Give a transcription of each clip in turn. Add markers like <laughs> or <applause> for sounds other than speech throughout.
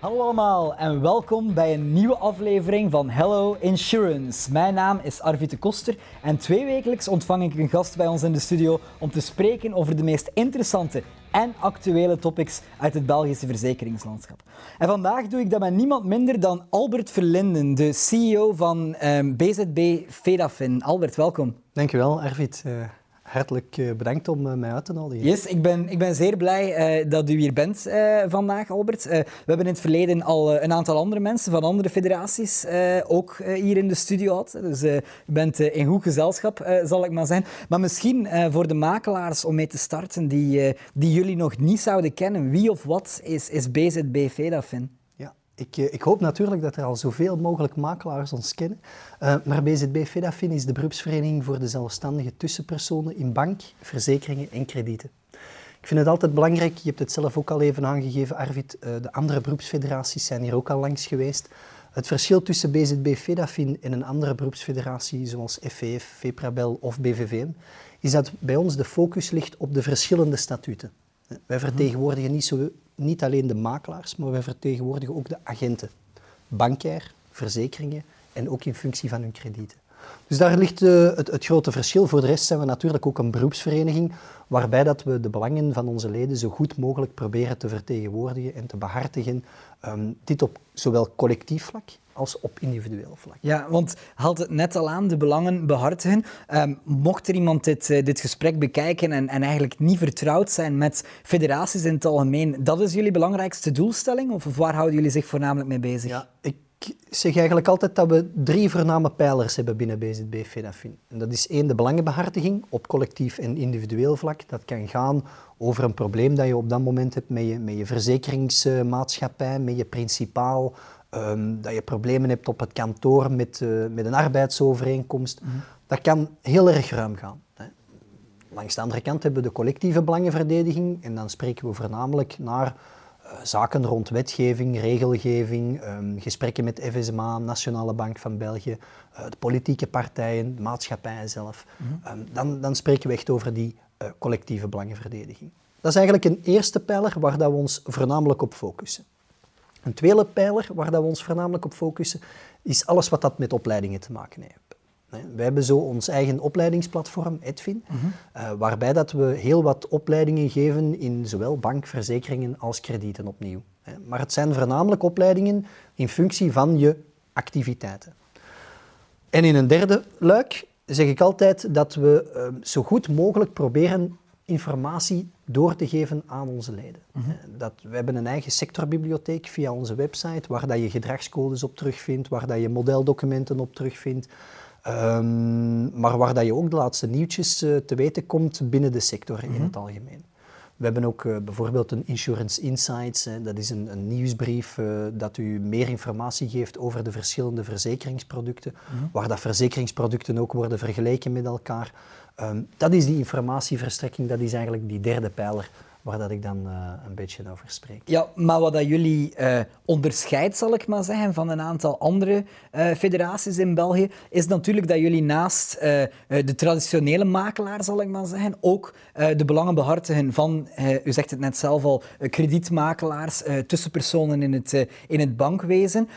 Hallo allemaal en welkom bij een nieuwe aflevering van Hello Insurance. Mijn naam is Arvid de Koster en twee wekelijks ontvang ik een gast bij ons in de studio om te spreken over de meest interessante en actuele topics uit het Belgische verzekeringslandschap. En vandaag doe ik dat met niemand minder dan Albert Verlinden, de CEO van ehm, BZB Fedafin. Albert, welkom. Dankjewel, Arvid. Uh, hartelijk eh, bedankt om eh, mij uit te nodigen. Yes, ik ben, ik ben zeer blij uh, dat u hier bent vandaag, Albert. we hebben in het verleden al een aantal andere mensen van andere federaties ook hier in de studio gehad. Dus u bent in goed gezelschap, zal ik maar zijn. Maar misschien voor de makelaars om mee te starten die, die jullie nog niet zouden kennen. Wie of wat is, is BZB? Ik, eh, ik, hoop natuurlijk dat er al zoveel mogelijk makelaars ons kennen. Uh, maar BZB Fedafin is de beroepsvereniging voor de zelfstandige tussenpersonen in bank, verzekeringen en kredieten. Ik vind het altijd belangrijk, je hebt het zelf ook al even aangegeven, Arvid, uh, de andere beroepsfederaties zijn hier ook al langs geweest. Het verschil tussen BZB Fedafin en een andere beroepsfederatie zoals FVF, VPRABEL of BVVM, is dat bij ons de focus ligt op de verschillende statuten. Wij vertegenwoordigen niet zo niet alleen de makelaars, maar wij vertegenwoordigen ook de agenten. Bankair, verzekeringen en ook in functie van hun kredieten. Dus daar ligt uh, het, het, grote verschil. Voor de rest zijn we natuurlijk ook een beroepsvereniging, waarbij dat we de belangen van onze leden zo goed mogelijk proberen te vertegenwoordigen en te behartigen. Um, dit op zowel collectief vlak als op individueel vlak. Ja, want haalt het net al aan, de belangen behartigen. Um, mocht er iemand dit, uh, dit gesprek bekijken en, en eigenlijk niet vertrouwd zijn met federaties in het algemeen, dat is jullie belangrijkste doelstelling? Of, of waar houden jullie zich voornamelijk mee bezig? Ja, ik zeg eigenlijk altijd dat we drie voorname pijlers hebben binnen BZB Fedafin. En dat is één, de belangenbehartiging op collectief en individueel vlak. Dat kan gaan over een probleem dat je op dat moment hebt met je, met je verzekeringsmaatschappij, met je principaal, um, dat je problemen hebt op het kantoor met, uh, met een arbeidsovereenkomst. Mm -hmm. Dat kan heel erg ruim gaan. Hè. Langs de andere kant hebben we de collectieve belangenverdediging en dan spreken we voornamelijk naar uh, zaken rond wetgeving, regelgeving, um, gesprekken met FSMA, Nationale Bank van België, uh, de politieke partijen, de maatschappijen zelf. Mm -hmm. um, dan, dan spreken we echt over die collectieve belangenverdediging. Dat is eigenlijk een eerste pijler waar dat we ons voornamelijk op focussen. Een tweede pijler waar dat we ons voornamelijk op focussen, is alles wat dat met opleidingen te maken heeft. Wij hebben zo ons eigen opleidingsplatform, Edfin, uh -huh. uh, waarbij dat we heel wat opleidingen geven in zowel bankverzekeringen als kredieten opnieuw. Maar het zijn voornamelijk opleidingen in functie van je activiteiten. En in een derde luik zeg ik altijd dat we uh, zo goed mogelijk proberen informatie door te geven aan onze leden. Mm -hmm. dat, we hebben een eigen sectorbibliotheek via onze website, waar dat je gedragscodes op terugvindt, waar dat je modeldocumenten op terugvindt, um, maar waar dat je ook de laatste nieuwtjes uh, te weten komt binnen de sector mm -hmm. in het algemeen. We hebben ook uh, bijvoorbeeld een Insurance Insights. Hè. Dat is een, een nieuwsbrief uh, dat u meer informatie geeft over de verschillende verzekeringsproducten, mm -hmm. waar dat verzekeringsproducten ook worden vergeleken met elkaar. Um, dat is die informatieverstrekking, dat is eigenlijk die derde pijler waar dat ik dan uh, een beetje over spreek. Ja, maar wat dat jullie uh, onderscheidt, zal ik maar zeggen, van een aantal andere uh, federaties in België, is natuurlijk dat jullie naast de traditionele makelaar, zal ik maar zeggen, ook de belangen behartigen van, u zegt het net zelf al, kredietmakelaars, tussenpersonen in het, in het bankwezen.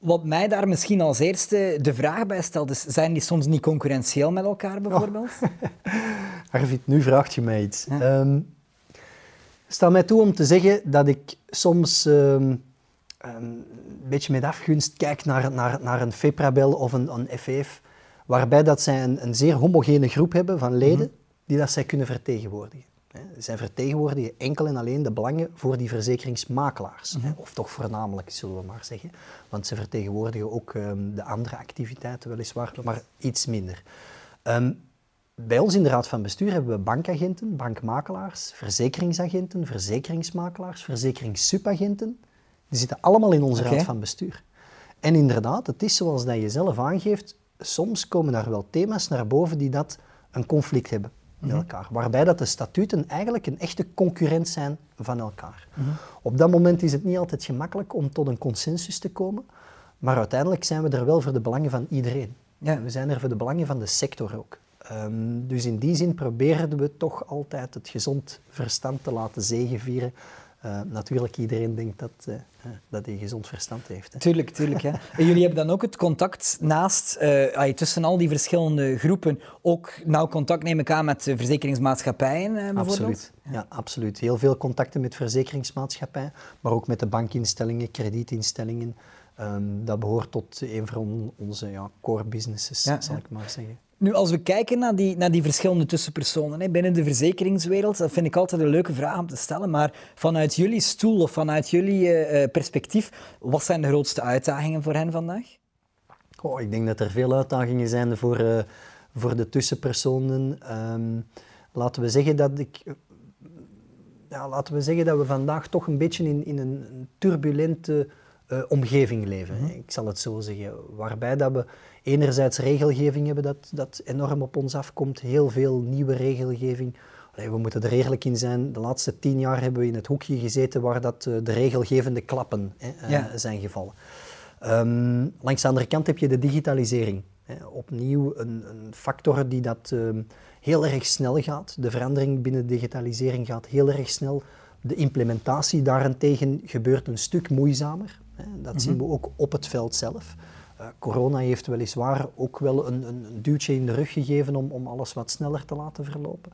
Ehm, wat mij daar misschien als eerste de vraag bij stelt, is, zijn die soms niet concurrentieel met elkaar bijvoorbeeld? Oh. <laughs> Arvid, nu vraagt je mij iets. Ja. Um, sta mij toe om te zeggen dat ik soms um, een beetje met afgunst kijk naar, naar, naar een FEPRABEL of een, een FEF, waarbij dat zij een, een zeer homogene groep hebben van leden mm -hmm. die dat zij kunnen vertegenwoordigen. Zij vertegenwoordigen enkel en alleen de belangen voor die verzekeringsmakelaars. Mm -hmm. Of toch voornamelijk, zullen we maar zeggen. Want ze vertegenwoordigen ook um, de andere activiteiten weliswaar, maar iets minder. Um, bij ons in de Raad van Bestuur hebben we bankagenten, bankmakelaars, verzekeringsagenten, verzekeringsmakelaars, verzekeringssubagenten. Die zitten allemaal in onze okay. Raad van Bestuur. En inderdaad, het is zoals dat je zelf aangeeft, soms komen daar wel thema's naar boven die dat een conflict hebben met elkaar. Waarbij dat de statuten eigenlijk een echte concurrent zijn van elkaar. Mm -hmm. Op dat moment is het niet altijd gemakkelijk om tot een consensus te komen, maar uiteindelijk zijn we er wel voor de belangen van iedereen. Ja. We zijn er voor de belangen van de sector ook. Um, dus in die zin proberen we toch altijd het gezond verstand te laten zegevieren uh, natuurlijk iedereen denkt dat, uh, dat hij gezond verstand heeft. Hè. Tuurlijk, tuurlijk. Ja. En jullie hebben dan ook het contact naast, uh, tussen al die verschillende groepen, ook nauw contact neem ik aan met verzekeringsmaatschappijen bijvoorbeeld? Absoluut. Ja. absoluut. Heel veel contacten met verzekeringsmaatschappijen, maar ook met de bankinstellingen, kredietinstellingen. Um, dat behoort tot een van onze ja, core businesses, zal ik maar zeggen. Nu, als we kijken naar die, naar die verschillende tussenpersonen hè, binnen de verzekeringswereld, dat vind ik altijd een leuke vraag om te stellen. Maar vanuit jullie stoel of vanuit jullie uh, perspectief, wat zijn de grootste uitdagingen voor hen vandaag? Oh, ik denk dat er veel uitdagingen zijn voor, uh, voor de tussenpersonen. Um, laten we zeggen dat ik. Ja, laten we zeggen dat we vandaag toch een beetje in, in een turbulente uh, omgeving leven. Mm -hmm. Ik zal het zo zeggen. Waarbij dat we enerzijds regelgeving hebben dat, dat enorm op ons afkomt, heel veel nieuwe regelgeving. we moeten er eerlijk in zijn, de laatste tien jaar hebben we in het hoekje gezeten waar dat, uh, de regelgevende klappen hè, uh, zijn gevallen. Um, langs de andere kant heb je de digitalisering. Hè. Opnieuw een, een, factor die dat um, heel erg snel gaat. De verandering binnen de digitalisering gaat heel erg snel. De implementatie daarentegen gebeurt een stuk moeizamer. Dat mm -hmm. zien we ook op het veld zelf. Uh, corona heeft weliswaar ook wel een, een, duwtje in de rug gegeven om, om alles wat sneller te laten verlopen.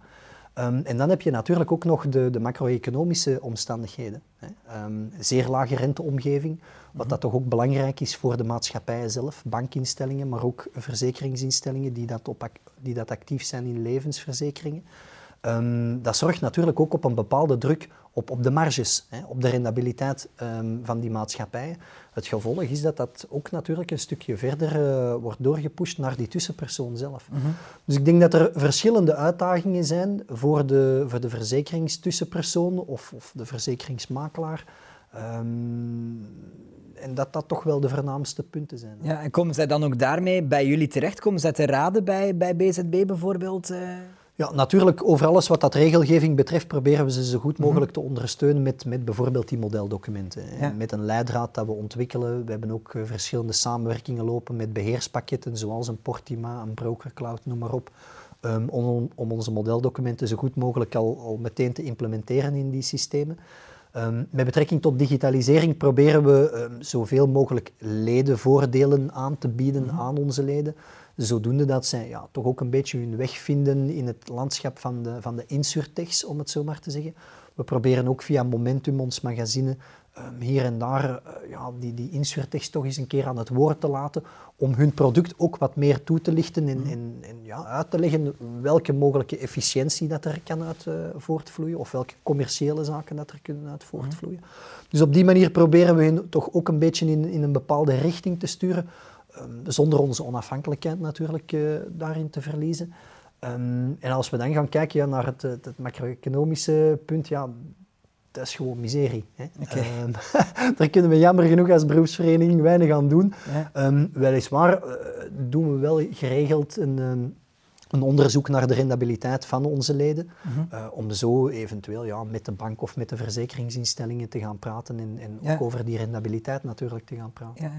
Um, en dan heb je natuurlijk ook nog de, de macro-economische omstandigheden. Hè. Um, zeer lage renteomgeving, wat mm dat toch ook belangrijk is voor de maatschappijen zelf, bankinstellingen, maar ook verzekeringsinstellingen die dat, op, die dat actief zijn in levensverzekeringen. Um, dat zorgt natuurlijk ook op een bepaalde druk op, op de marges, hè, op de rendabiliteit um, van die maatschappijen. Het gevolg is dat dat ook natuurlijk een stukje verder uh, wordt doorgepusht naar die tussenpersoon zelf. Mm -hmm. Dus ik denk dat er verschillende uitdagingen zijn voor de, voor de verzekeringstussenpersoon of, of de verzekeringsmakelaar. Um, en dat dat toch wel de voornaamste punten zijn. Ja, en komen zij dan ook daarmee bij jullie terecht? Komen zij te raden bij, bij BZB bijvoorbeeld? Uh... Ja, natuurlijk, over alles wat dat regelgeving betreft proberen we ze zo goed mogelijk te ondersteunen met, met bijvoorbeeld die modeldocumenten. Ja. Met een leidraad dat we ontwikkelen. We hebben ook uh, verschillende samenwerkingen lopen met beheerspakketten, zoals een Portima, een Brokercloud, noem maar op. Um, om, om, onze modeldocumenten zo goed mogelijk al, al meteen te implementeren in die systemen. Um, met betrekking tot digitalisering proberen we um, zoveel mogelijk ledenvoordelen aan te bieden mm -hmm. aan onze leden zodoende dat zij ja, toch ook een beetje hun weg vinden in het landschap van de, van de insurtechs, om het zo maar te zeggen. We proberen ook via Momentum, ons magazine, um, hier en daar uh, ja, die, die insurtechs toch eens een keer aan het woord te laten, om hun product ook wat meer toe te lichten en, en, en ja, uit te leggen welke mogelijke efficiëntie dat er kan uit uh, voortvloeien, of welke commerciële zaken dat er kunnen uit voortvloeien. Dus op die manier proberen we hen toch ook een beetje in, in een bepaalde richting te sturen, zonder onze onafhankelijkheid natuurlijk uh, daarin te verliezen. Um, en als we dan gaan kijken ja, naar het, het, het macro-economische punt, ja, dat is gewoon miserie. Hè. Okay. Um, <laughs> daar kunnen we jammer genoeg als beroepsvereniging weinig aan doen. Ja. weliswaar uh, doen we wel geregeld een een onderzoek naar de rendabiliteit van onze leden, mm -hmm. uh, om zo eventueel ja, met de bank of met de verzekeringsinstellingen te gaan praten en, en ja. ook over die rendabiliteit natuurlijk te gaan praten. Ja,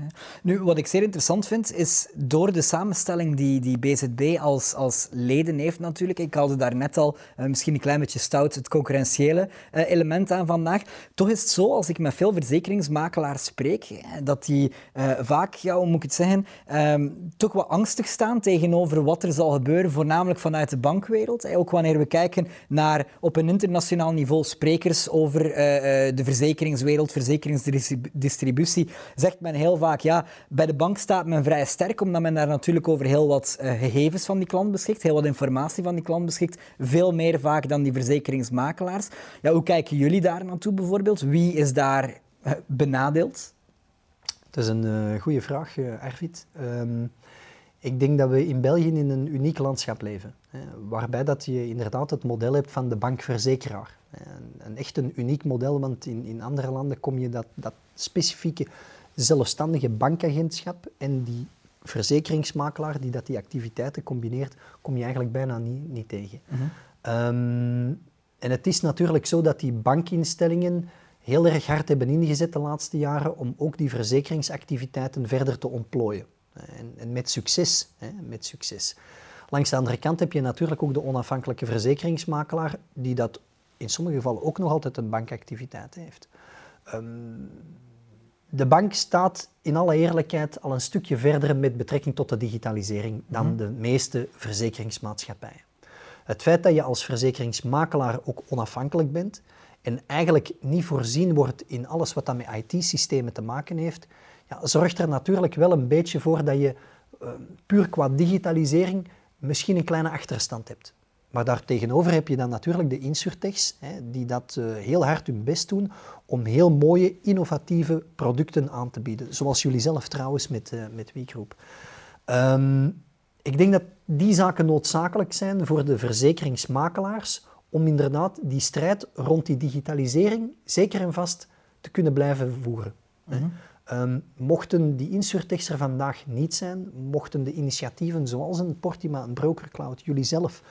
nu, wat ik zeer interessant vind, is door de samenstelling die, die BZB als, als leden heeft natuurlijk, ik haalde daar net al uh, misschien een klein beetje stout het concurrentiële uh, element aan vandaag, toch is het zo, als ik met veel verzekeringsmakelaars spreek, dat die vaak, ja, hoe moet ik het zeggen, um, toch wat angstig staan tegenover wat er zal gebeuren voornamelijk vanuit de bankwereld. Ook wanneer we kijken naar op een internationaal niveau sprekers over uh, de verzekeringswereld, verzekeringsdistributie, zegt men heel vaak, ja, bij de bank staat men vrij sterk, omdat men daar natuurlijk over heel wat uh, gegevens van die klant beschikt, heel wat informatie van die klant beschikt, veel meer vaak dan die verzekeringsmakelaars. Ja, hoe kijken jullie daar naartoe bijvoorbeeld? Wie is daar uh, benadeeld? Dat is een goede vraag, Arvid. Um, ik denk dat we in België in een uniek landschap leven, hè, waarbij dat je inderdaad het model hebt van de bankverzekeraar. Een, een echt een uniek model, want in, in andere landen kom je dat, dat specifieke zelfstandige bankagentschap en die verzekeringsmakelaar die dat die activiteiten combineert, kom je eigenlijk bijna niet, niet tegen. Mm -hmm. um, en het is natuurlijk zo dat die bankinstellingen heel erg hard hebben ingezet de laatste jaren om ook die verzekeringsactiviteiten verder te ontplooien. En, en met succes. Hè, met succes. Langs de andere kant heb je natuurlijk ook de onafhankelijke verzekeringsmakelaar die dat in sommige gevallen ook nog altijd een bankactiviteit heeft. Ehm, de bank staat in alle eerlijkheid al een stukje verder met betrekking tot de digitalisering dan mhm. de meeste verzekeringsmaatschappijen. Het feit dat je als verzekeringsmakelaar ook onafhankelijk bent en eigenlijk niet voorzien wordt in alles wat dat met IT-systemen te maken heeft, ja, zorgt er natuurlijk wel een beetje voor dat je uh, puur qua digitalisering misschien een kleine achterstand hebt. Maar daartegenover heb je dan natuurlijk de insurtechs, hè, die dat uh, heel hard hun best doen om heel mooie, innovatieve producten aan te bieden. Zoals jullie zelf trouwens met, uh, met WeGroup. Um, ik denk dat die zaken noodzakelijk zijn voor de verzekeringsmakelaars om inderdaad die strijd rond die digitalisering zeker en vast te kunnen blijven voeren. Mm um, mochten die insurtechs er vandaag niet zijn, mochten de initiatieven zoals een Portima, een Brokercloud, jullie zelf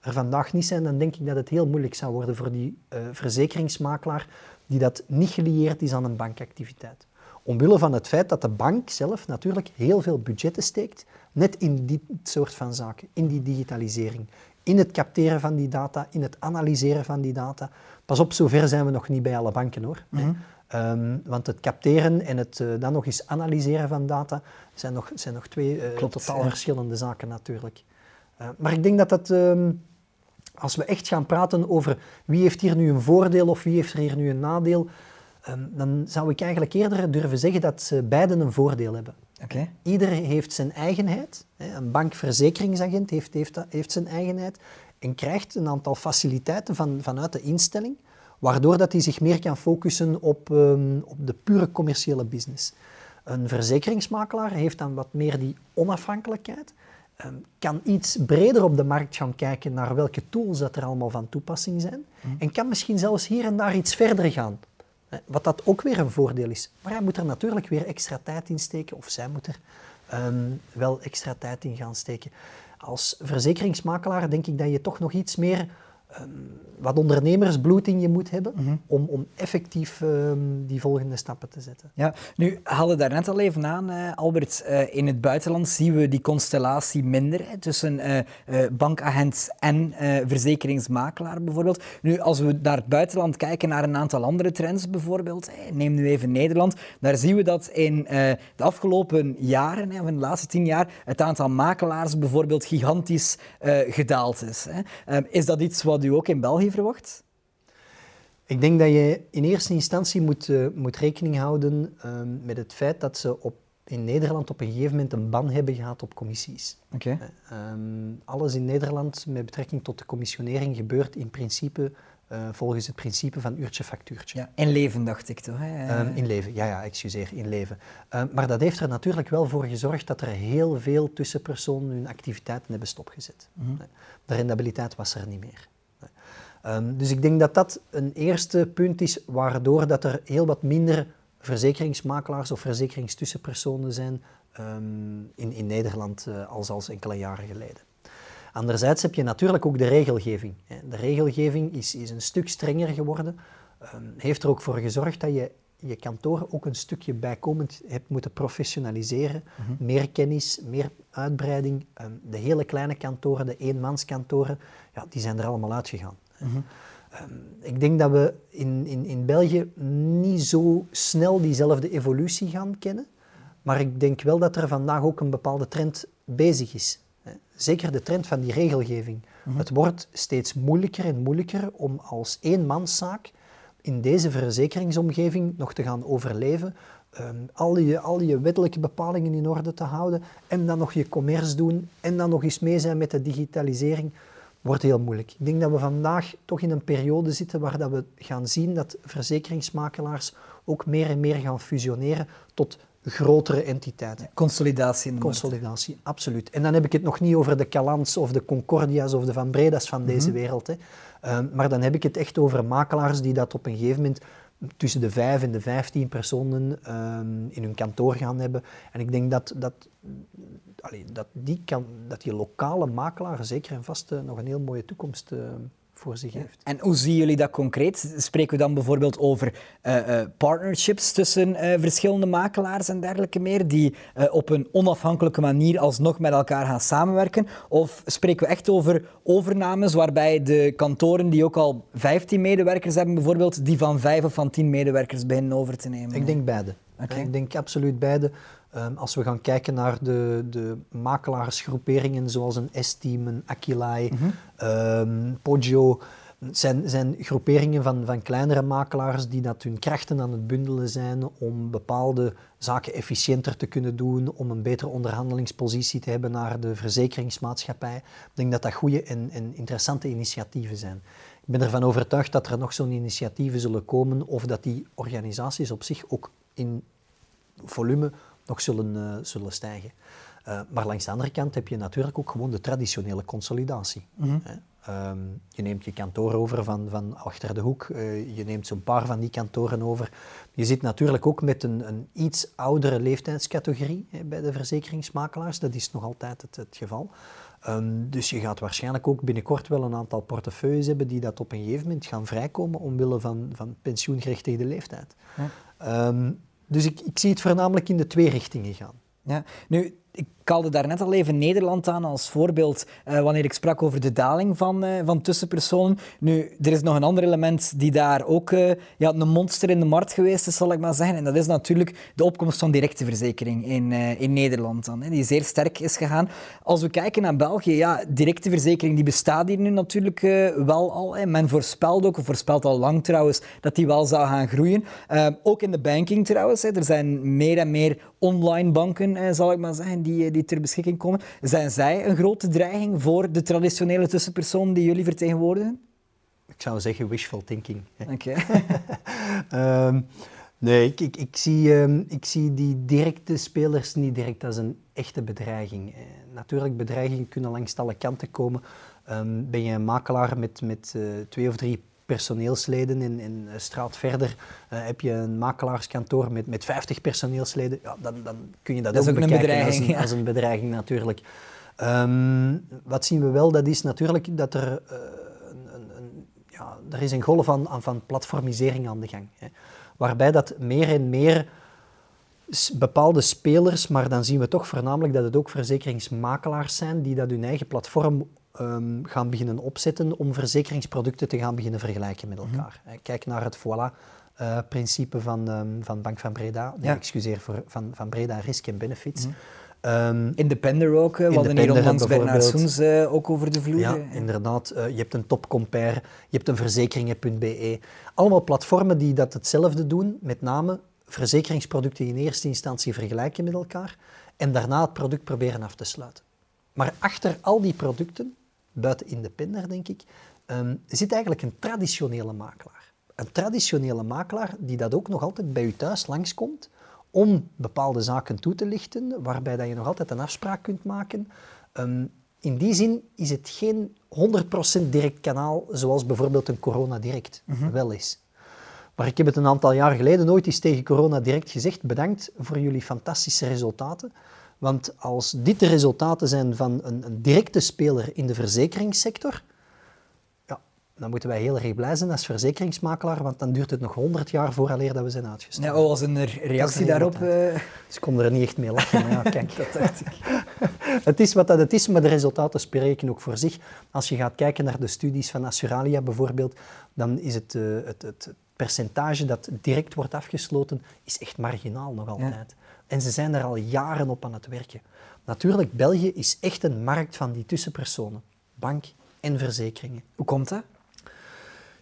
er vandaag niet zijn, dan denk ik dat het heel moeilijk zou worden voor die uh, verzekeringsmakelaar die dat niet gelieerd is aan een bankactiviteit. Omwille van het feit dat de bank zelf natuurlijk heel veel budgetten steekt, net in dit soort van zaken, in die digitalisering, in het capteren van die data, in het analyseren van die data. Pas op, zover zijn we nog niet bij alle banken hoor. Mhm. Ehm, want het capteren en het uh, dan nog eens analyseren van data zijn nog, zijn nog twee uh, totaal verschillende zaken natuurlijk. Uh, maar ik denk dat dat, um, als we echt gaan praten over wie heeft hier nu een voordeel of wie heeft er hier nu een nadeel, um, dan zou ik eigenlijk eerder durven zeggen dat ze beiden een voordeel hebben. Okay. Ieder heeft zijn eigenheid. Een bankverzekeringsagent heeft, heeft, heeft zijn eigenheid en krijgt een aantal faciliteiten van, vanuit de instelling, waardoor dat hij zich meer kan focussen op, um, op de pure commerciële business. Een verzekeringsmakelaar heeft dan wat meer die onafhankelijkheid, um, kan iets breder op de markt gaan kijken naar welke tools dat er allemaal van toepassing zijn mm. en kan misschien zelfs hier en daar iets verder gaan. Wat dat ook weer een voordeel is. Maar hij moet er natuurlijk weer extra tijd in steken, of zij moet er um, wel extra tijd in gaan steken. Als verzekeringsmakelaar denk ik dat je toch nog iets meer um, wat ondernemersbloed in je moet hebben mhm. om, om effectief um, die volgende stappen te zetten. Ja, nu haalde daar net al even aan, uh, Albert. Uh, in het buitenland zien we die constellatie minder hè, tussen uh, bankagent en verzekeringsmakelaar bijvoorbeeld. Nu, als we naar het buitenland kijken, naar een aantal andere trends bijvoorbeeld, hè, neem nu even Nederland, daar zien we dat in de afgelopen jaren, hè, van de laatste tien jaar, het aantal makelaars bijvoorbeeld gigantisch gedaald is. Hè. Ehm, is dat iets wat u ook in België verwacht? Ik denk dat je in eerste instantie moet, uh, moet rekening houden uh, met het feit dat ze op, in Nederland op een gegeven moment een ban hebben gehad op commissies. Okay. Uh, um, alles in Nederland met betrekking tot de commissionering gebeurt in principe uh, volgens het principe van uurtje-factuurtje. Ja, in leven dacht ik toch? Hè? Um, in leven, ja, ja, excuseer, in leven. Um, maar dat heeft er natuurlijk wel voor gezorgd dat er heel veel tussenpersonen hun activiteiten hebben stopgezet. Mm -hmm. De rendabiliteit was er niet meer. Um, dus ik denk dat dat een eerste punt is waardoor dat er heel wat minder verzekeringsmakelaars of verzekeringstussenpersonen zijn um, in, in Nederland uh, als, als enkele jaren geleden. Anderzijds heb je natuurlijk ook de regelgeving. De regelgeving is, is een stuk strenger geworden. Um, heeft er ook voor gezorgd dat je je kantoor ook een stukje bijkomend hebt moeten professionaliseren. Mm -hmm. Meer kennis, meer uitbreiding. Um, de hele kleine kantoren, de eenmanskantoren, ja, die zijn er allemaal uitgegaan. Mm ik denk dat we in, in, in België niet zo snel diezelfde evolutie gaan kennen. Maar ik denk wel dat er vandaag ook een bepaalde trend bezig is. Zeker de trend van die regelgeving. Mhm. Het wordt steeds moeilijker en moeilijker om als eenmanszaak in deze verzekeringsomgeving nog te gaan overleven. Um, al, je, al je wettelijke bepalingen in orde te houden en dan nog je commerce doen en dan nog eens mee zijn met de digitalisering wordt heel moeilijk. Ik denk dat we vandaag toch in een periode zitten waar dat we gaan zien dat verzekeringsmakelaars ook meer en meer gaan fusioneren tot grotere entiteiten. Consolidatie. In Consolidatie, absoluut. En dan heb ik het nog niet over de Calans of de Concordia's of de Van Breda's van deze mhm. wereld. Hè. Um, maar dan heb ik het echt over makelaars die dat op een gegeven moment tussen de vijf en de vijftien personen um, in hun kantoor gaan hebben. En ik denk dat, dat dat, die kan, dat die lokale makelaar zeker en vast uh, nog een heel mooie toekomst uh, voor zich heeft. En hoe zien jullie dat concreet? Spreken we dan bijvoorbeeld over uh, uh, partnerships tussen uh, verschillende makelaars en dergelijke meer, die op een onafhankelijke manier alsnog met elkaar gaan samenwerken? Of spreken we echt over overnames waarbij de kantoren die ook al 15 medewerkers hebben, bijvoorbeeld, die van 5 of van 10 medewerkers beginnen over te nemen? Ik denk beide. Okay. Ik denk absoluut beide. Um, als we gaan kijken naar de, de makelaarsgroeperingen zoals een S-Team, een Aquilai, mm -hmm. um, Poggio, zijn, zijn groeperingen van, van kleinere makelaars die dat hun krachten aan het bundelen zijn om bepaalde zaken efficiënter te kunnen doen, om een betere onderhandelingspositie te hebben naar de verzekeringsmaatschappij. Ik denk dat dat goede en, en interessante initiatieven zijn. Ik ben ervan overtuigd dat er nog zo'n initiatieven zullen komen of dat die organisaties op zich ook in volume nog zullen, uh, zullen stijgen. Uh, maar langs de andere kant heb je natuurlijk ook gewoon de traditionele consolidatie. Mm -hmm. um, je neemt je kantoor over van, van achter de hoek, uh, je neemt zo'n paar van die kantoren over. Je zit natuurlijk ook met een, een iets oudere leeftijdscategorie hè, bij de verzekeringsmakelaars, dat is nog altijd het, het geval. Um, dus je gaat waarschijnlijk ook binnenkort wel een aantal portefeuilles hebben die dat op een gegeven moment gaan vrijkomen omwille van, van pensioengerechtigde leeftijd. Ja. Um, dus ik, ik zie het voornamelijk in de twee richtingen gaan. Ja, nu, ik haalde daarnet al even Nederland aan als voorbeeld uh, wanneer ik sprak over de daling van, uh, van tussenpersonen. Nu, er is nog een ander element die daar ook uh, ja, een monster in de markt geweest is, zal ik maar zeggen. En dat is natuurlijk de opkomst van directe verzekering in, in Nederland dan, hè, die zeer sterk is gegaan. Als we kijken naar België, ja, directe verzekering die bestaat hier nu natuurlijk wel al. Hè. Men voorspelt ook, of voorspelt al lang trouwens, dat die wel zou gaan groeien. ook in de banking trouwens. Hè. Er zijn meer en meer online banken, zal ik maar zeggen, die die ter beschikking komen. Zijn zij een grote dreiging voor de traditionele tussenpersoon die jullie vertegenwoordigen? Ik zou zeggen wishful thinking. Oké. um, <laughs> nee, ik, ik, ik, zie, um, ik zie die directe spelers niet direct als een echte bedreiging. Eh, natuurlijk, bedreigingen kunnen langs alle kanten komen. Um, ben je een makelaar met, met uh, twee of drie personeelsleden. In, in straat verder uh, heb je een makelaarskantoor met, met 50 personeelsleden. Ja, dan, dan kun je dat, dat ook, ook bekijken een als, een, ja. als een bedreiging natuurlijk. Um, wat zien we wel, dat is natuurlijk dat er, uh, een, een, ja, er is een golf van, van platformisering aan de gang. Hè, waarbij dat meer en meer bepaalde spelers, maar dan zien we toch voornamelijk dat het ook verzekeringsmakelaars zijn die dat hun eigen platform um, gaan beginnen opzetten om verzekeringsproducten te gaan beginnen vergelijken met elkaar. Mm -hmm. Kijk naar het voilà-principe uh, van, um, van Bank van Breda, nee, ja. excuseer, voor, van, van Breda Risk en Benefits. Mm -hmm. um, Independer ook, we hadden hier onlangs Bernard Soens uh, ook over de vloer. Ja, inderdaad. Uh, je hebt een topcompare, je hebt een verzekeringen.be. Allemaal platformen die dat hetzelfde doen, met name verzekeringsproducten in eerste instantie vergelijken met elkaar en daarna het product proberen af te sluiten. Maar achter al die producten buiten Independer, denk ik, um, zit eigenlijk een traditionele makelaar. Een traditionele makelaar die dat ook nog altijd bij u thuis langskomt om bepaalde zaken toe te lichten, waarbij dat je nog altijd een afspraak kunt maken. Um, in die zin is het geen 100% direct kanaal zoals bijvoorbeeld een Corona Direct mm -hmm. wel is. Maar ik heb het een aantal jaar geleden nooit eens tegen Corona Direct gezegd. Bedankt voor jullie fantastische resultaten. Want als dit de resultaten zijn van een, een, directe speler in de verzekeringssector, ja, dan moeten wij heel erg blij zijn als verzekeringsmakelaar, want dan duurt het nog 100 jaar vooraleer dat we zijn uitgestapt. Ja, wat was een reactie daarop? Uh... Dus ik kon er niet echt mee lachen, maar ja, <laughs> kijk. dat dacht ik. <laughs> het is wat dat het is, maar de resultaten spreken ook voor zich. Als je gaat kijken naar de studies van Assuralia bijvoorbeeld, dan is het, uh, het, het percentage dat direct wordt afgesloten, is echt marginaal nog altijd. Ja. En ze zijn er al jaren op aan het werken. Natuurlijk, België is echt een markt van die tussenpersonen. Bank en verzekeringen. Hoe komt dat?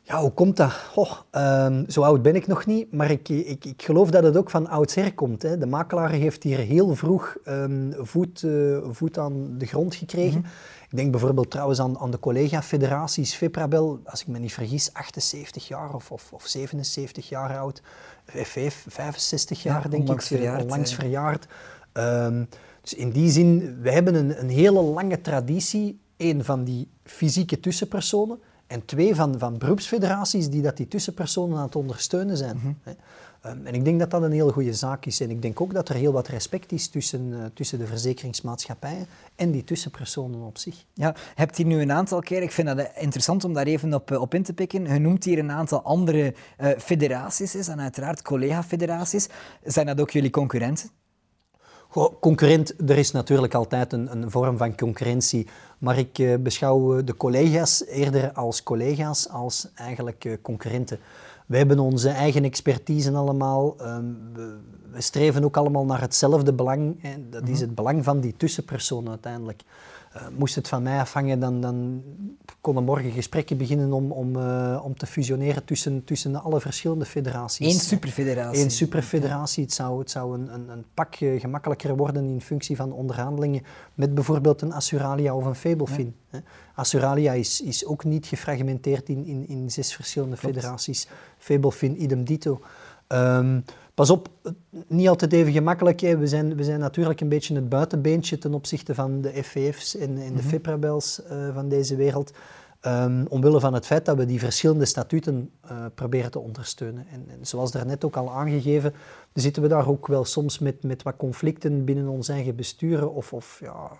Ja, hoe komt dat? Oh, um, zo oud ben ik nog niet, maar ik, ik, ik geloof dat het ook van oudsher komt. Hè. De makelaar heeft hier heel vroeg um, voet, uh, voet aan de grond gekregen. Mm -hmm. Ik denk bijvoorbeeld trouwens aan, aan de collega-federaties, FEPRABEL, als ik me niet vergis, 78 jaar of, of, of 77 jaar oud. FF, 65 jaar ja, denk ik, verjaard, onlangs ja. verjaard. Um, dus in die zin, we hebben een, een hele lange traditie, één van die fysieke tussenpersonen, en twee van, van beroepsfederaties die dat die tussenpersonen aan het ondersteunen zijn. Mm -hmm. Ehm, en ik denk dat dat een heel goede zaak is. En ik denk ook dat er heel wat respect is tussen, uh, tussen de verzekeringsmaatschappijen en die tussenpersonen op zich. Ja, hebt hier nu een aantal keer, ik vind dat interessant om daar even op, op in te pikken, je noemt hier een aantal andere uh, federaties en uiteraard collega-federaties. Zijn dat ook jullie concurrenten? concurrent, er is natuurlijk altijd een, een vorm van concurrentie, maar ik uh, beschouw de collega's eerder als collega's als eigenlijk concurrenten. We hebben onze eigen expertise allemaal. Um, we, we, streven ook allemaal naar hetzelfde belang. En dat is mhm. het belang van die tussenpersoon uiteindelijk. Uh, moest het van mij afhangen, dan, dan konden morgen gesprekken beginnen om, om, uh, om te fusioneren tussen, tussen alle verschillende federaties. Eén superfederatie. Eén superfederatie. Het zou, het zou een, een, een pak uh, gemakkelijker worden in functie van onderhandelingen met bijvoorbeeld een Assuralia of een Fabelfin. Ja. Assuralia is, is ook niet gefragmenteerd in, in, in zes verschillende Klopt. federaties. Fabelfin, idem dito. Um, Pas op, niet altijd even gemakkelijk. Hè. We, zijn, we zijn natuurlijk een beetje het buitenbeentje ten opzichte van de FVF's en, en de mm FIPRABEL's uh, van deze wereld. Um, omwille van het feit dat we die verschillende statuten uh, proberen te ondersteunen. En, en zoals daarnet ook al aangegeven, zitten we daar ook wel soms met, met wat conflicten binnen ons eigen besturen of, of ja,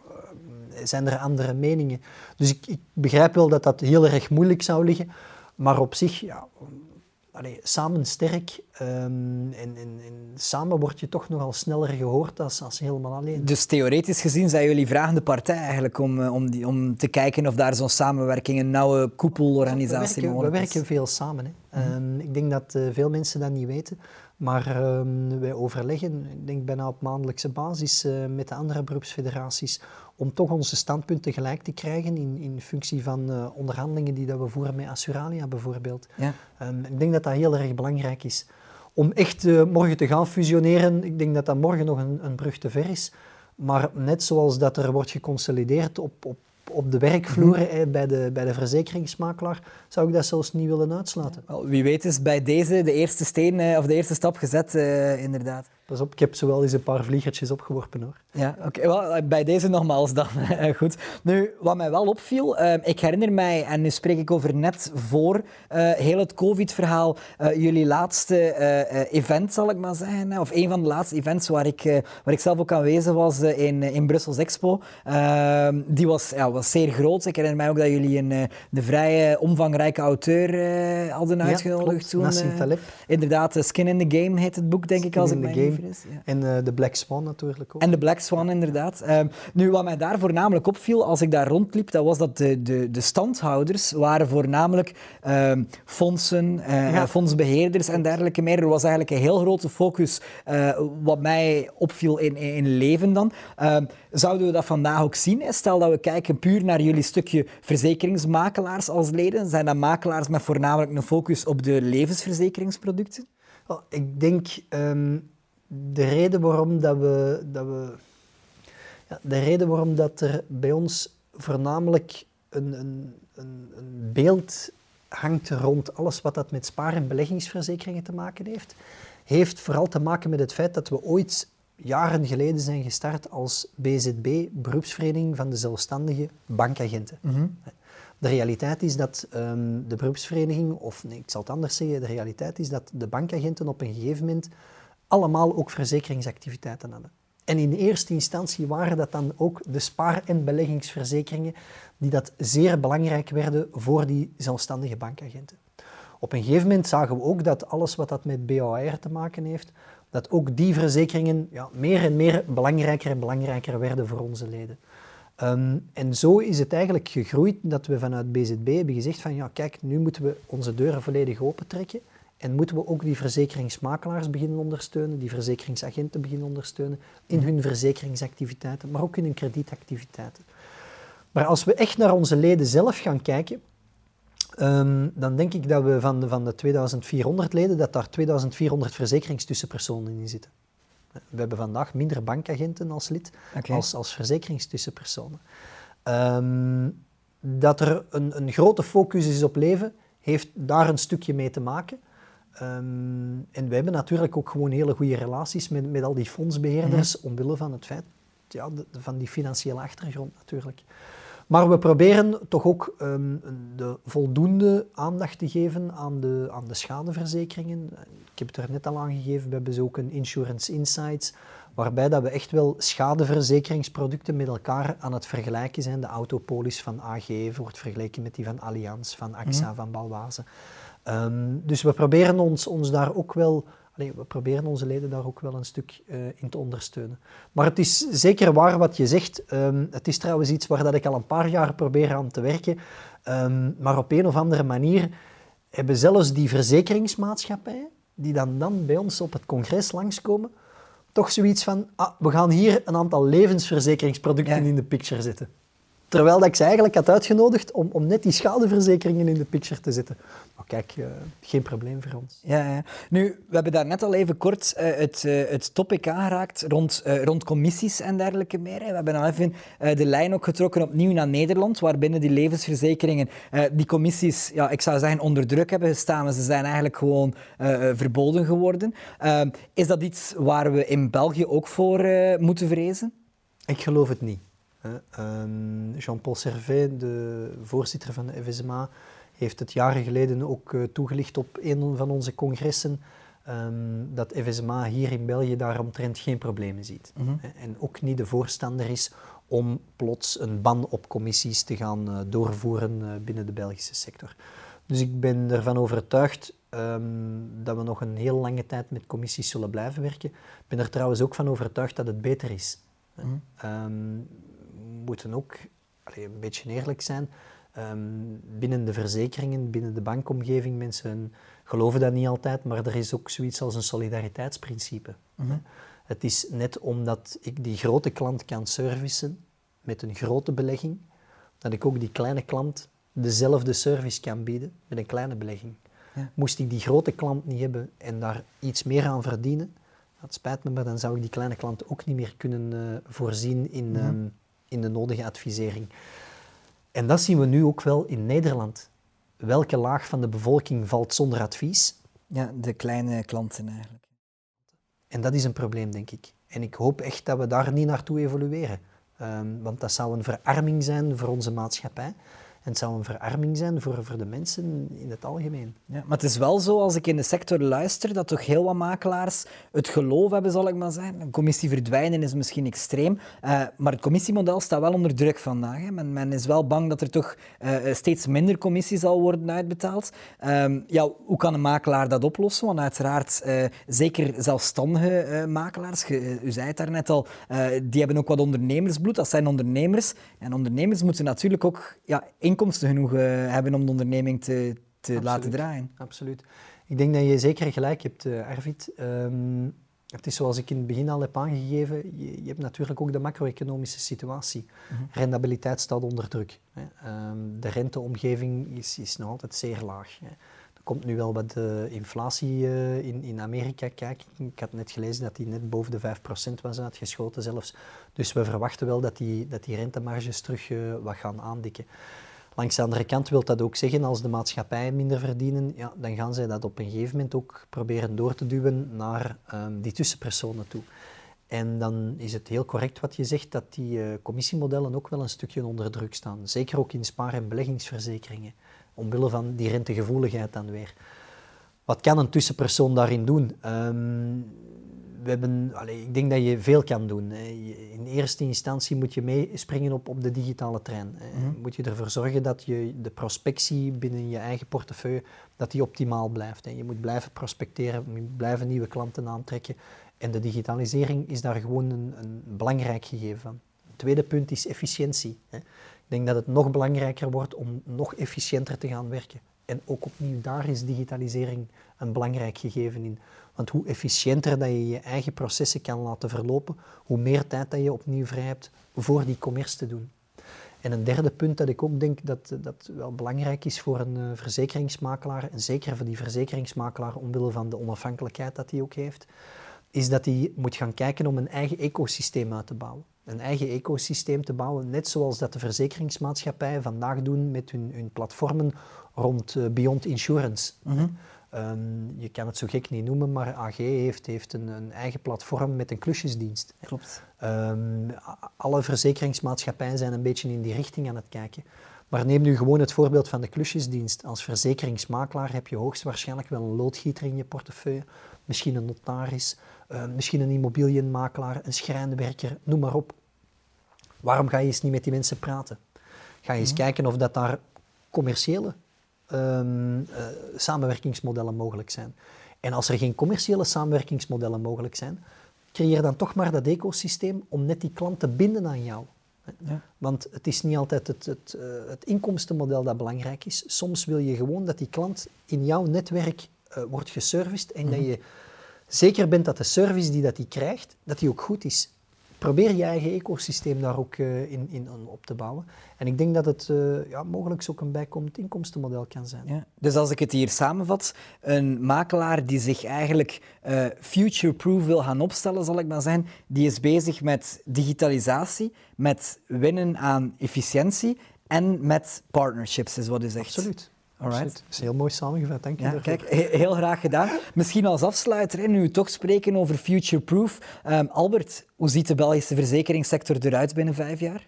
uh, zijn er andere meningen. Dus ik, ik begrijp wel dat dat heel erg moeilijk zou liggen, maar op zich, ja, allee, samen sterk um, en, en, en, samen word je toch nogal sneller gehoord als, als helemaal alleen. Dus theoretisch gezien zijn jullie vragende partij eigenlijk om, eh, om, die, om te kijken of daar zo'n samenwerking, een nauwe koepelorganisatie we werken, we werken veel samen. Hè. Mm -hmm. um, ik denk dat uh, veel mensen dat niet weten. Maar um, wij overleggen, ik denk bijna op maandelijkse basis, uh, met de andere beroepsfederaties om toch onze standpunten gelijk te krijgen in, in functie van uh, onderhandelingen die dat we voeren met Assuralia bijvoorbeeld. Ja. Um, ik denk dat dat heel erg belangrijk is. Om echt uh, morgen te gaan fusioneren, ik denk dat dat morgen nog een, een brug te ver is. Maar net zoals dat er wordt geconsolideerd op, op op de werkvloer mm bij, de, bij de verzekeringsmakelaar, zou ik dat zelfs niet willen uitsluiten. Wie weet is bij deze de eerste steen eh, of de eerste stap gezet, uh, inderdaad. Pas op, ik heb zo wel eens een paar vliegertjes opgeworpen hoor. Ja, oké. Okay. Eh, bij deze nogmaals dan. <laughs> Goed. Nu, wat mij wel opviel, uh, ik herinner mij, en nu spreek ik over net voor uh, heel het COVID-verhaal, jullie laatste event, zal ik maar zeggen, of een van de laatste events waar ik, waar ik zelf ook aanwezig was in, in Brussels Expo. Ehm, die was, ja, was zeer groot. Ik herinner mij ook dat jullie een de vrij omvangrijke auteur hadden uitgenodigd ja, toen. Taleb. Inderdaad, Skin in the Game heet het boek, denk Skin ik, als ik me Ja. En uh, de Black Swan natuurlijk ook. En de Black Swan, inderdaad. Um, nu, wat mij daar voornamelijk opviel als ik daar rondliep, dat was dat de, de, de standhouders waren voornamelijk um, fondsen, uh, ja. fondsbeheerders en dergelijke meer. Er was eigenlijk een heel grote focus, wat mij opviel in, in leven dan. Um, zouden we dat vandaag ook zien? Stel dat we kijken puur naar jullie stukje verzekeringsmakelaars als leden. Zijn dat makelaars met voornamelijk een focus op de levensverzekeringsproducten? Ik denk um, de reden waarom dat we, dat we ja, de reden waarom dat er bij ons voornamelijk een, een, een, een beeld hangt rond alles wat dat met spaar- en beleggingsverzekeringen te maken heeft, heeft vooral te maken met het feit dat we ooit jaren geleden zijn gestart als BZB, beroepsvereniging van de zelfstandige bankagenten. Mm -hmm. De realiteit is dat um, de beroepsvereniging, of nee, ik zal het anders zeggen, de realiteit is dat de bankagenten op een gegeven moment allemaal ook verzekeringsactiviteiten hadden. En in eerste instantie waren dat dan ook de spaar- en beleggingsverzekeringen die dat zeer belangrijk werden voor die zelfstandige bankagenten. Op een gegeven moment zagen we ook dat alles wat dat met BAR te maken heeft, dat ook die verzekeringen ja, meer en meer belangrijker en belangrijker werden voor onze leden. Um, en zo is het eigenlijk gegroeid dat we vanuit BZB hebben gezegd van ja kijk, nu moeten we onze deuren volledig opentrekken en moeten we ook die verzekeringsmakelaars beginnen ondersteunen, die verzekeringsagenten beginnen ondersteunen in hun verzekeringsactiviteiten, maar ook in hun kredietactiviteiten. Maar als we echt naar onze leden zelf gaan kijken, um, dan denk ik dat we van de, van de 2400 leden, dat daar 2400 verzekeringstussenpersonen in zitten. We hebben vandaag minder bankagenten als lid okay. als, als verzekeringstussenpersonen. Um, dat er een, een grote focus is op leven, heeft daar een stukje mee te maken. Um, en we hebben natuurlijk ook gewoon hele goede relaties met, met al die fondsbeheerders, -hmm. omwille van het feit, ja, de, van die financiële achtergrond natuurlijk. Maar we proberen toch ook um, de voldoende aandacht te geven aan de, aan de schadeverzekeringen. Ik heb het er net al aangegeven, we hebben ook een Insurance Insights, waarbij dat we echt wel schadeverzekeringsproducten met elkaar aan het vergelijken zijn. De autopolis van AG wordt vergeleken met die van Allianz, van AXA, mhm. van Balwaze. Um, dus we proberen ons, ons daar ook wel we proberen onze leden daar ook wel een stuk uh, in te ondersteunen. Maar het is zeker waar wat je zegt. Um, het is trouwens iets waar dat ik al een paar jaar probeer aan te werken. Um, maar op een of andere manier hebben zelfs die verzekeringsmaatschappijen, die dan, dan bij ons op het congres langskomen, toch zoiets van, ah, we gaan hier een aantal levensverzekeringsproducten in de picture zetten. Terwijl dat ik ze eigenlijk had uitgenodigd om, om net die schadeverzekeringen in de picture te zetten. Maar kijk, uh, geen probleem voor ons. Ja, ja, Nu, we hebben daar net al even kort uh, het, uh, het topic aangeraakt rond, rond commissies en dergelijke meer. We hebben al even de lijn ook getrokken opnieuw naar Nederland, waarbinnen die levensverzekeringen die commissies, ja, ik zou zeggen, onder druk hebben gestaan. Ze zijn eigenlijk gewoon verboden geworden. is dat iets waar we in België ook voor moeten vrezen? Ik geloof het niet. Ehm, Jean-Paul Servet, de voorzitter van de FSMA, heeft het jaren geleden ook uh, toegelicht op een van onze congressen um, dat FSMA hier in België daaromtrent geen problemen ziet. Mhm. En ook niet de voorstander is om plots een ban op commissies te gaan uh, doorvoeren uh, binnen de Belgische sector. Dus ik ben ervan overtuigd um, dat we nog een heel lange tijd met commissies zullen blijven werken. Ik ben er trouwens ook van overtuigd dat het beter is. Mm moeten ook allee, een beetje eerlijk zijn. Ehm, binnen de verzekeringen, binnen de bankomgeving, mensen geloven dat niet altijd, maar er is ook zoiets als een solidariteitsprincipe. Mhm. Het is net omdat ik die grote klant kan servicen met een grote belegging, dat ik ook die kleine klant dezelfde service kan bieden met een kleine belegging. Ja. Moest ik die grote klant niet hebben en daar iets meer aan verdienen, dat spijt me, maar dan zou ik die kleine klant ook niet meer kunnen uh, voorzien in, mhm. ehm, in de nodige advisering. En dat zien we nu ook wel in Nederland. Welke laag van de bevolking valt zonder advies? Ja, de kleine klanten eigenlijk. En dat is een probleem, denk ik. En ik hoop echt dat we daar niet naartoe evolueren. Um, want dat zou een verarming zijn voor onze maatschappij. En het zou een verarming zijn voor, voor de mensen in het algemeen. Ja, maar het is wel zo, als ik in de sector luister, dat toch heel wat makelaars het geloof hebben, zal ik maar zeggen. Een commissie verdwijnen is misschien extreem, uh, maar het commissiemodel staat wel onder druk vandaag. Hè. Men, men, is wel bang dat er toch uh, steeds minder commissie zal worden uitbetaald. Uh, ja, hoe kan een makelaar dat oplossen? Want uiteraard, zeker zelfstandige makelaars, u zei het daarnet al, die hebben ook wat ondernemersbloed. Dat zijn ondernemers. En ondernemers moeten natuurlijk ook ja, inkomsten genoeg uh, hebben om de onderneming te, te laten draaien. Absoluut. Ik denk dat je zeker gelijk hebt, uh, Arvid. Um, het is zoals ik in het begin al heb aangegeven, je, je hebt natuurlijk ook de macro-economische situatie. Mm Rendabiliteit staat onder druk. Hè. Um, de renteomgeving is, is nog altijd zeer laag. Hè. Er komt nu wel wat uh, inflatie uh, in, in Amerika. Kijk, ik had net gelezen dat die net boven de 5% was uitgeschoten zelfs. Dus we verwachten wel dat die, dat die rentemarges terug uh, wat gaan aandikken. Langs de andere kant wil dat ook zeggen, als de maatschappijen minder verdienen, ja, dan gaan zij dat op een gegeven moment ook proberen door te duwen naar um, die tussenpersonen toe. En dan is het heel correct wat je zegt, dat die uh, commissiemodellen ook wel een stukje onder druk staan. Zeker ook in spaar- en beleggingsverzekeringen, omwille van die rentegevoeligheid dan weer. Wat kan een tussenpersoon daarin doen? Um, we hebben, allez, ik denk dat je veel kan doen. In eerste instantie moet je meespringen op, op de digitale trein. Mm Moet je ervoor zorgen dat je de prospectie binnen je eigen portefeuille dat die optimaal blijft. Je moet blijven prospecteren, je moet blijven nieuwe klanten aantrekken. En de digitalisering is daar gewoon een, een belangrijk gegeven van. Het tweede punt is efficiëntie. Ik denk dat het nog belangrijker wordt om nog efficiënter te gaan werken. En ook opnieuw daar is digitalisering een belangrijk gegeven in. Want hoe efficiënter dat je je eigen processen kan laten verlopen, hoe meer tijd dat je opnieuw vrij hebt voor die commerce te doen. En een derde punt dat ik ook denk dat, dat wel belangrijk is voor een uh, verzekeringsmakelaar, en zeker voor die verzekeringsmakelaar omwille van de onafhankelijkheid dat hij ook heeft, is dat hij moet gaan kijken om een eigen ecosysteem uit te bouwen. Een eigen ecosysteem te bouwen, net zoals dat de verzekeringsmaatschappijen vandaag doen met hun, hun platformen rond uh, Beyond Insurance. Mhm. Ehm, je kan het zo gek niet noemen, maar AG heeft, heeft een, een eigen platform met een klusjesdienst. Klopt. Ehm, alle verzekeringsmaatschappijen zijn een beetje in die richting aan het kijken. Maar neem nu gewoon het voorbeeld van de klusjesdienst. Als verzekeringsmakelaar heb je hoogstwaarschijnlijk wel een loodgieter in je portefeuille, misschien een notaris, uh, misschien een immobiliënmakelaar, een schrijnwerker, noem maar op. Waarom ga je eens niet met die mensen praten? Ga je eens mhm. kijken of dat daar commerciële um, uh, samenwerkingsmodellen mogelijk zijn. En als er geen commerciële samenwerkingsmodellen mogelijk zijn, creëer dan toch maar dat ecosysteem om net die klant te binden aan jou. Ja. Want het is niet altijd het, het, uh, het, inkomstenmodel dat belangrijk is. Soms wil je gewoon dat die klant in jouw netwerk uh, wordt geserviced en dat mhm. je zeker bent dat de service die dat die krijgt, dat die ook goed is probeer je eigen ecosysteem daar ook uh, in, in, op te bouwen. En ik denk dat het uh, ja, mogelijk ook een bijkomend inkomstenmodel kan zijn. Ja. Dus als ik het hier samenvat, een makelaar die zich eigenlijk uh, future-proof wil gaan opstellen, zal ik maar zeggen, die is bezig met digitalisatie, met winnen aan efficiëntie en met partnerships, is wat u zegt. Absoluut. Alright. Dat is heel mooi samengevat, dank je. Ja, kijk, heel graag gedaan. Misschien als afsluiter, nu we toch spreken over future-proof. Um, Albert, hoe ziet de Belgische verzekeringssector eruit binnen vijf jaar?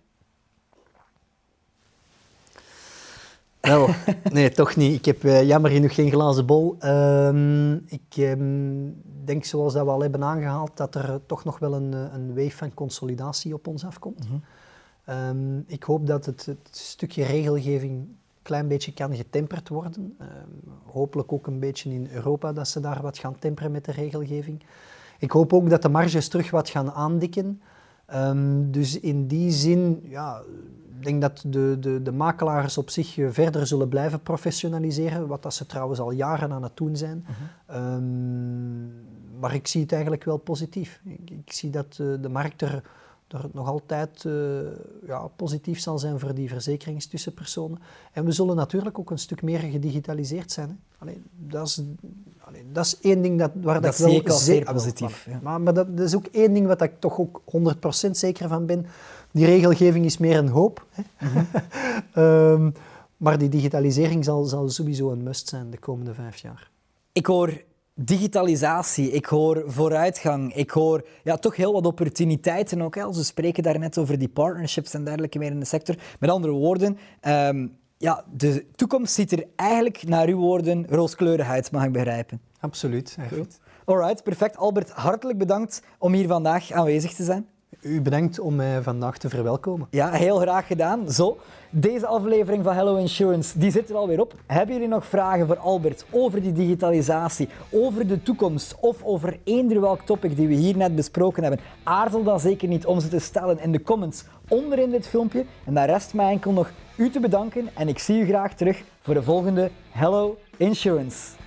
Wel, nee, toch niet. Ik heb uh, jammer genoeg geen glazen bol. Um, ik um, denk, zoals dat we al hebben aangehaald, dat er toch nog wel een, een wave van consolidatie op ons afkomt. Mm -hmm. ik hoop dat het, het stukje regelgeving klein beetje kan getemperd worden. Uh, hopelijk ook een beetje in Europa dat ze daar wat gaan temperen met de regelgeving. Ik hoop ook dat de marges terug wat gaan aandikken. Um, dus in die zin, ja, ik denk dat de, de, de makelaars op zich verder zullen blijven professionaliseren, wat dat ze trouwens al jaren aan het doen zijn. Uh -huh. um, maar ik zie het eigenlijk wel positief. Ik, ik zie dat uh, de markt er dat het nog altijd uh, ja, positief zal zijn voor die verzekeringstussenpersonen. En we zullen natuurlijk ook een stuk meer gedigitaliseerd zijn. Allee, dat, is, allee, dat is één ding dat, waar dat, ik wel zeer positief. Ja. Maar, maar dat, dat, is ook één ding waar ik toch ook 100% zeker van ben. Die regelgeving is meer een hoop. Hè. Mm -hmm. um, maar die digitalisering zal, zal sowieso een must zijn de komende vijf jaar. Ik hoor digitalisatie, ik hoor vooruitgang, ik hoor ja, toch heel wat opportuniteiten ook. Hè. We spreken daar net over die partnerships en dergelijke meer in de sector. Met andere woorden, um, ja, de toekomst ziet er eigenlijk naar uw woorden rooskleurig uit, mag ik begrijpen. Absoluut. Goed. Alright, perfect. Albert, hartelijk bedankt om hier vandaag aanwezig te zijn. U bedankt om mij vandaag te verwelkomen. Ja, heel graag gedaan. Zo, deze aflevering van Hello Insurance die zit er alweer op. Hebben jullie nog vragen voor Albert over die digitalisatie, over de toekomst of over eender welk topic die we hier net besproken hebben? Aarzel dan zeker niet om ze te stellen in de comments onderin dit filmpje. En dan rest mij enkel nog u te bedanken en ik zie u graag terug voor de volgende Hello Insurance.